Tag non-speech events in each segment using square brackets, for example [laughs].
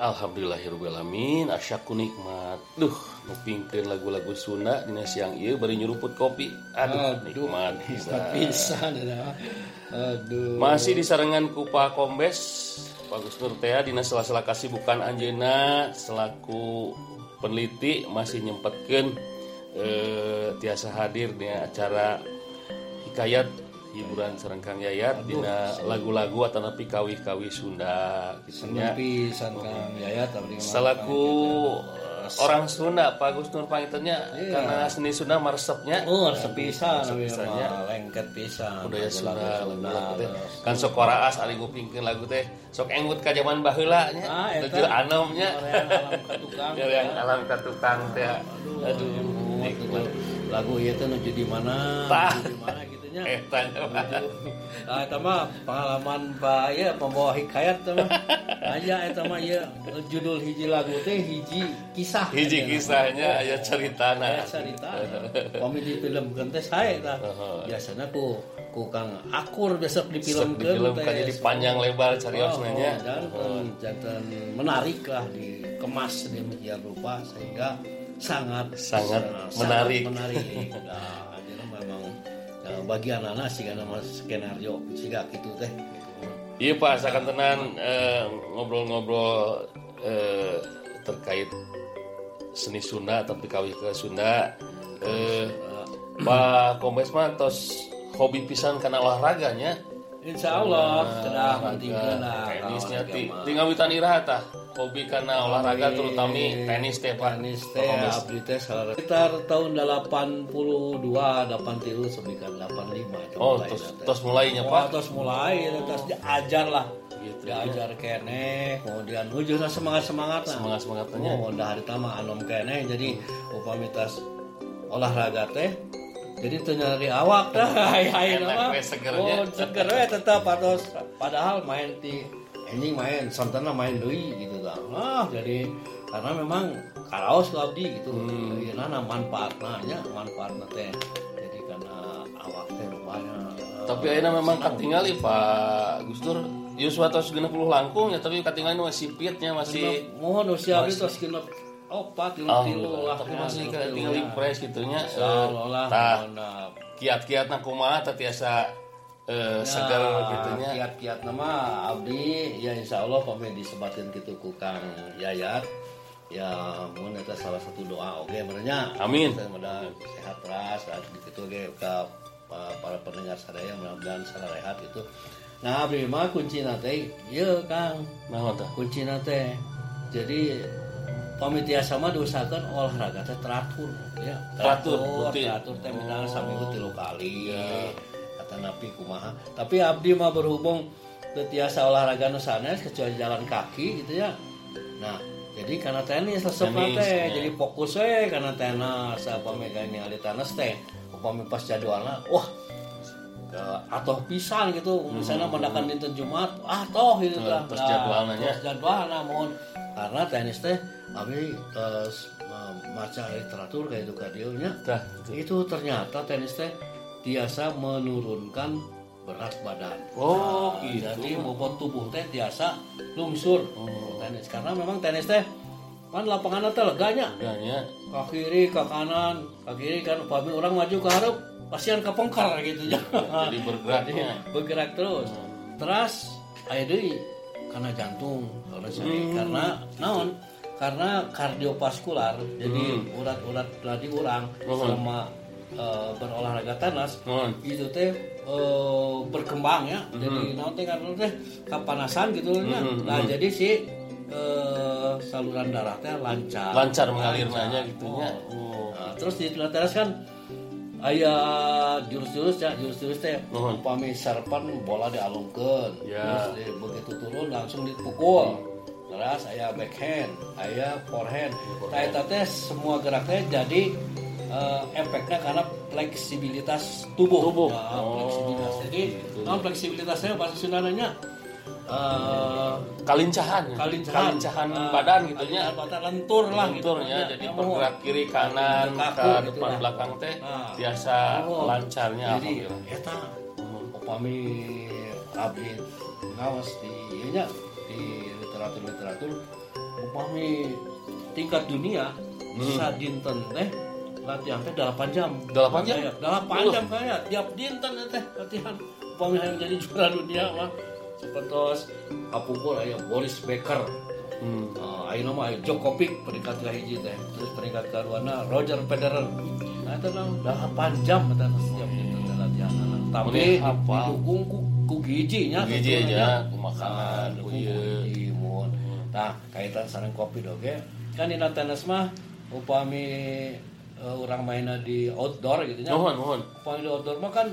Alhamdulillahirobbilalamin asyaku nikmat. Duh ngupingkeun lagu-lagu Sunda dina siang ieu bari nyuruput kopi. Aduh, nikmat pisan Aduh. Masih disarengan ku Pak Kombes Pak Gus Nur Tea dina sela-sela kasibukan anjeuna selaku peneliti masih nyempetkeun eh, tiasa hadir di acara hikayat hiburan sareng Kang Yayat dina lagu-lagu atau napi kawi-kawi Sunda gitu nya. pisan Kang Yayat abdi mah Salaku eh, orang Sunda Pak Gus Nur pangitannya karena seni Sunda maresepnya Oh, resep pisan abdi pisannya. lengket pisan. budaya Sunda kan sok koraas ari ngupingkeun lagu teh sok enggut ka zaman baheula nya Ah, eta. anomnya Yang alam ka tukang. tukang teh aduh lagu ieu teh nuju di mana? Tah. Nuju di mana gitu nya. eta mah. Ah, eta mah pengalaman Pak ya pembawa hikayat teh mah. Aja eta mah ieu judul hiji lagu teh hiji kisah. hiji kisahnya aya ceritana Aya cerita. Kami di film sae tah. Heeh. Biasana ku ku Kang Akur besok di film Sok difilmkan jadi panjang lebar cariosna nya jantan jantan menarik lah dikemas demikian rupa sehingga sangat Sangat sangat menarik. menarik nah ya, bagian anak sih karena mas skenario sih gitu teh Iya Pak, asalkan tenan eh, ngobrol-ngobrol eh, terkait seni Sunda atau kawih ke Sunda. Eh, Pak Kombes mah tos hobi pisan karena olahraganya. Insya Allah sudah pentingkan lah Tenisnya ti, tinggal witan iraha tah. Hobi karena olahraga terutama tenis teh Pak. Tenis teh abdi teh sekitar tahun 82 83 sebikan 85 Oh, tos, tos mulainya Wah, Pak. terus mulai terus diajar lah. Gitu, diajar kene kemudian hujurnya semangat semangat lah. Semangat semangatnya. oh udah hari tama anom kene jadi upamitas olahraga teh jadi tuh nyari awak dah. Hai hai Enak [laughs] nama. segernya. oh seger we tetap atos. Padahal main di anjing main sontana main deui gitu dah nah jadi karena memang karaos ku abdi gitu Hmm. Ieu nana manfaatna nya manfaatna teh jadi karena awak teh rupanya eh, Tapi akhirnya memang katingali Pak Gus Dur. Yuswa tos 60 langkung ya tapi katingali nu masih pitnya masih mohon usia itu sekitar opat tilu tilu lah tapi ya, masih tilu-tilu tinggal lah. impress gitu nya. Insyaallah Tah, eh, segar gitu nya. kiat-kiat nama abdi ya insya Allah kami disebatin gitu ku Kang Yayat ya mohon itu salah satu doa oke benernya Amin. mudah sehat saat gitu oke ke uh, para pendengar sadaya mudah-mudahan salah rehat itu nah abdi mah kunci nate iya Kang tah? kunci teh jadi pamitia sama diusahakan olahraga teh teratur ya Teratur, teratur teratur teh misalnya Oh. tilu kali Ya. Kata napi kumaha? Tapi abdi mah berhubung teu tiasa olahraga nu sanes kecuali jalan kaki gitu ya. Nah jadi karena tenis resep teh ya. jadi fokus we karena tenis apa megang ningali tenis teh upami pas jadwalna wah ke atoh pisan gitu. Misalnya mendakan dinten Jumat ah toh gitu lah terus Nah, jadwalna nya. terus jadwalna mohon. Karena tenis teh abi terus maca literatur kayak itu kadieunya Tah. itu ternyata tenis teh biasa menurunkan berat badan. Oh, Nah, gitu. jadi bobot tubuh teh biasa lungsur. Oh. tenis. Karena memang tenis teh kan lapangan teh leganya. Ya nya. ke kiri ke kanan ke kiri kan upami orang maju ke hareup pasian kepengkar gitu. Ya Jadi bergeraknya. bergerak terus. Terus aya deui karena jantung karena sini karena naon? Karena kardiovaskular jadi urat-urat tadi urang selama eh, berolahraga tenis Nuhun. itu teh eh, berkembang ya jadi naon teh karena teh kapanasan gitu nya nah jadi si eh, saluran darah teh lancar Lancar mengalirnya gitu nya. Oh. Oh. Nah, terus di teras kan aya jurus-jurus ya jurus-jurus teh Nuhun. upami sarpan bola dialungkeun Ya. terus di- begitu turun langsung dipukul terus aya backhand aya forehand nah eta teh semua gerak teh jadi eh, efeknya karena fleksibilitas tubuh, Tubuh. Nah, Oh, fleksibilitas jadi non fleksibilitasnya bahasa Sundanya eh Kalincahan. kalincahan Kalincahan Eh, badan gitu nya. badan lentur lah gitu Lenturnya Ya, jadi ya, bergerak kiri kanan ke gitu depan lah. belakang teh Nah. biasa Oh. lancarnya jadi alhamdulillah. eta upami abdi ngawas di ieu nya di literatur literatur upami tingkat dunia bisa dinten teh latihan teh 8 jam 8 jam? Kayak 8 jam kayak tiap dinten teh latihan upami hayang jadi juara dunia mah seperti kapungkur aya Boris Becker Hmm. Uh, ayo nama ayo Djokovic peringkat ke hiji teh terus peringkat kedua Roger Federer nah itu lah 8 jam eta setiap dinten teh latihan tapi hafal. didukung ku, ku Gigi tentunya. aja, ku makanan, ku ieu. ku giji mun. nah kaitan sareng kopi doge kan di tenis mah upami uh, orang mainnya di outdoor gitu nya Nuhun, nuhun. upami di outdoor mah kan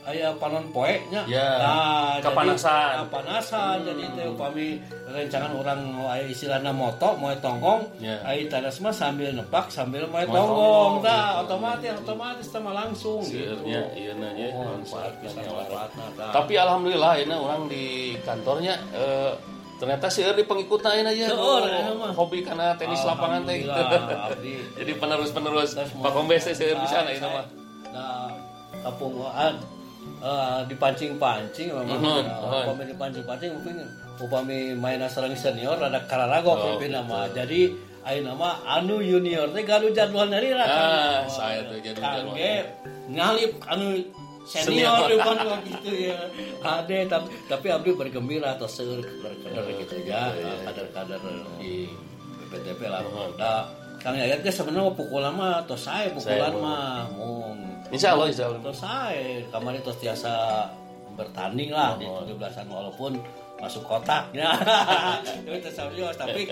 aya panon poe nya Ya, nah, jadi- kepanasan. kepanasan jadi teh upami rencangan orang aya istilahna moto moe tonggong Ya. ai tenis mah sambil nepak sambil moe tonggong tah gitu. otomatis otomatis sama langsung gitu Seueurnya ieu na nya nya. manfaatna tah. Tapi alhamdulillah ini orang di kantornya eh, ternyata sih di pengikutnya ini aja ya, mah. hobi karena tenis lapangan teh gitu. [laughs] Jadi penerus-penerus Terus Pak Kombes teh seueur bisa Saya- na ini mah. Nah, kapungan eh, dipancing-pancing memang Mhm, ya, mhm. upami dipancing-pancing mungkin upami main sareng senior ada kararago Oh, pimpin nama jadi ayo nama anu junior teh galu jadwal dari lah Ah, saya tuh jadwal jadwal. Kangge ngalip anu Senior. depan gitu ya ada tapi tapi abdi bergembira atau seur kader-kader gitu ya Iya, kader-kader di PPTP lah Mhm. nah Kang Yayat ge sebenarnya pukulan mah tos saya pukulan mah mung Insya Allah, insya Allah. tos saya kemarin tos tiasa bertanding lah di Oh. 17-an walaupun masuk kotak [laughs] ya tapi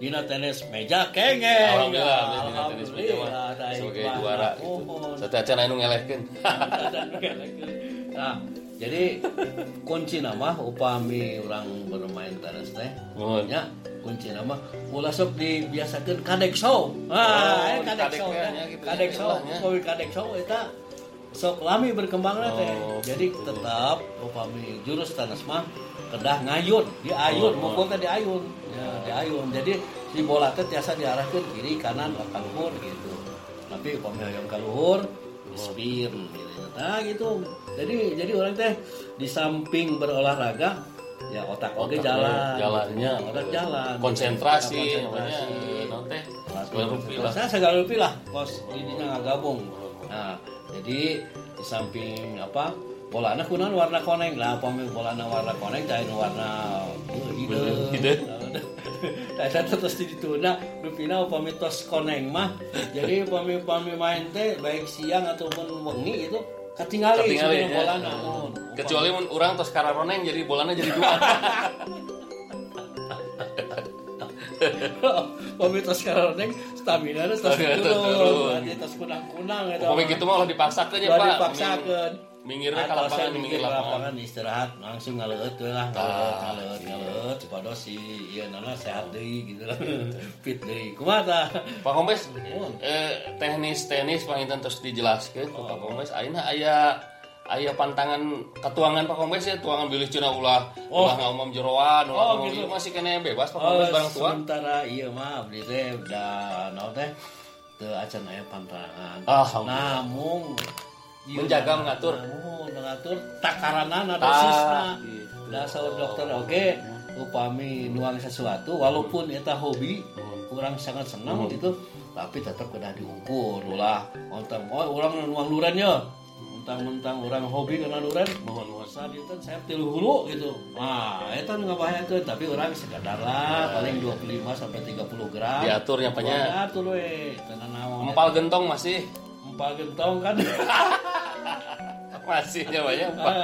dina tenis meja kenge Alhamdulillah, abdi dina tenis meja mah sebagai juara. Mohon. Satu acan anu ngelehkeun. nah jadi kunci nama upami orang bermain tenis teh Mohon. ya kunci nama ulah sok dibiasakan kadek show Oh, ah di kadek kadek show teh. nya gitu, kadek ya, show kadek show eta sok lami berkembang teh. Oh, jadi tetap upami jurus tenis mah kedah ngayun di ayun Oh, mukul teh di ayun. Ya di ayun. Jadi si bola teh biasa diarahkan kiri kanan ke luhur gitu. Tapi upami hayang ka luhur spin gitu. Nah gitu. Jadi jadi orang teh di samping berolahraga ya otak oke jalan. jalannya. otak jalan Konsentrasi namanya. konsentrasi naon teh? Segala rupi lah. saya segala rupi lah. Kos ininya nggak gabung nah jadi di samping apa bolana kunaon warna koneng lah pamil bolana warna koneng cain warna hidung Hidung. [laughs] Nah, saya terus di dituna rupina upami tos koneng mah jadi upami upami main teh baik siang ataupun wengi itu ketinggalan Ketinggalan ya. bolana. Kecuali mun urang tos kararoneng jadi bolana jadi dua. [laughs] upami tos karoneng stamina tos turun. tos kunang-kunang Pokoknya mah. gitu mah ulah dipaksakeun ya, Pak. dipaksakeun. Mingirnya ka Atau lapangan, minggir minggir lapangan. istirahat langsung ngaleut lah ngaleut Ah, ngaleut iya. ngaleut supaya si ieu nana sehat deui gitu lah [laughs] fit deui kumaha tah Pak Kombes, eh, teknis tenis panginten terus dijelaskan Pak Kombes. Aina aya aya pantangan ketuangan Pak Kombes ya tuangan bilih cina ulah Oh. ulah ngomong jeroan ulah Oh, gitu. ieu masih kena bebas Pak Oh, Kombes barang tua. sementara iya mah abdi teh da naon teh teu acan aya pantangan Alhamdulillah. namun ieu Menjaga, mengatur. namun mengatur takaranana Ah, dosisna gitu. da saur dokter oke upami nuang sesuatu walaupun eta hobi kurang sangat senang gitu tapi tetap kena diukur ulah ontang oh orang nuang luran ya mentang-mentang orang hobi karena luran Mohon saat itu saya tilu hulu gitu. Nah itu ngabahayakeun tapi orang sekadar lah paling 25 sampai 30 gram. Diaturnya apanya? diatur we tenan naon Empal gentong masih? Empal gentong kan. [laughs] Masih banyak Pak.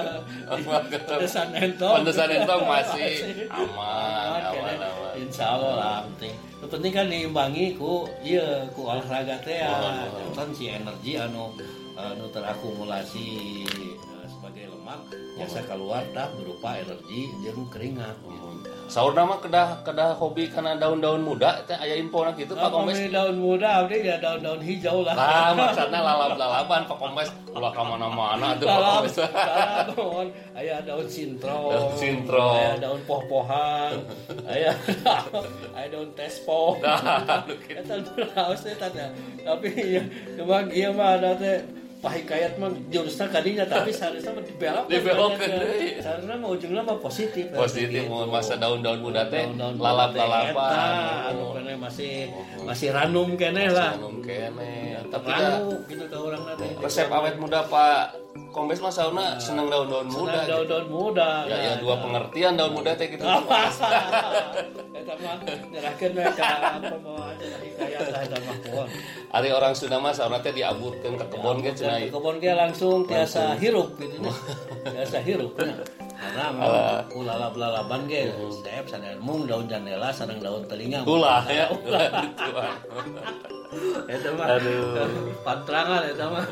Empal gentong. Pantesan entong Pantesan entong [laughs] masih. Aman, aman, aman, kene. aman. insya Allah lah penting. Penting kan diimbangi ku iya ku olahraga teh ya. Si energi anu anu terakumulasi eh, sebagai lemak biasa keluar dah berupa energi jeung keringat gitu. Sahur nama kedah kedah hobi karena daun-daun muda teh aya info na gitu Pak Pak Kombes. daun muda, abdi ya daun-daun hijau lah. Lah maksudnya lalap-lalapan Pak Kombes ulah ka mana-mana tuh Pak Salam, Kombes. salam, aya daun sintrong, Daun sintrong. aya daun poh-pohan, aya [laughs] aya daun tespo. Nah, Eta haus teh tanya. Tapi ya memang ieu mah ada teh pahikayat mah jurusnya kadinya tapi seharusnya mah dibelok Dibelokkeun deui. seharusnya mah ujungnya mah positif. Positif mau masa daun-daun muda teh Daun-daun lalap lalapan. anu kene masih masih ranum kene lah. Ranum kene tapi gitu ke orang nanti resep awet muda Pak Kombes mah sauna seneng daun-daun muda gitu. daun-daun muda ya ya nah, dua nah. pengertian daun muda teh gitu [laughs] Eta mah nyerahkeun we ka pembawa acara hikayat eta mah pohon. Ari orang Sunda mah sauna teh diaburkeun ke kebon ge cenah Ke kebon dia langsung tiasa hirup gitu nya. Tiasa hirup. Karena mah ulah lalaban ge step sadar mung daun jandela sareng daun telinga. ulah ya Ulah. [laughs] [laughs] Eta mah Aduh. pantrangan eta mah. [laughs]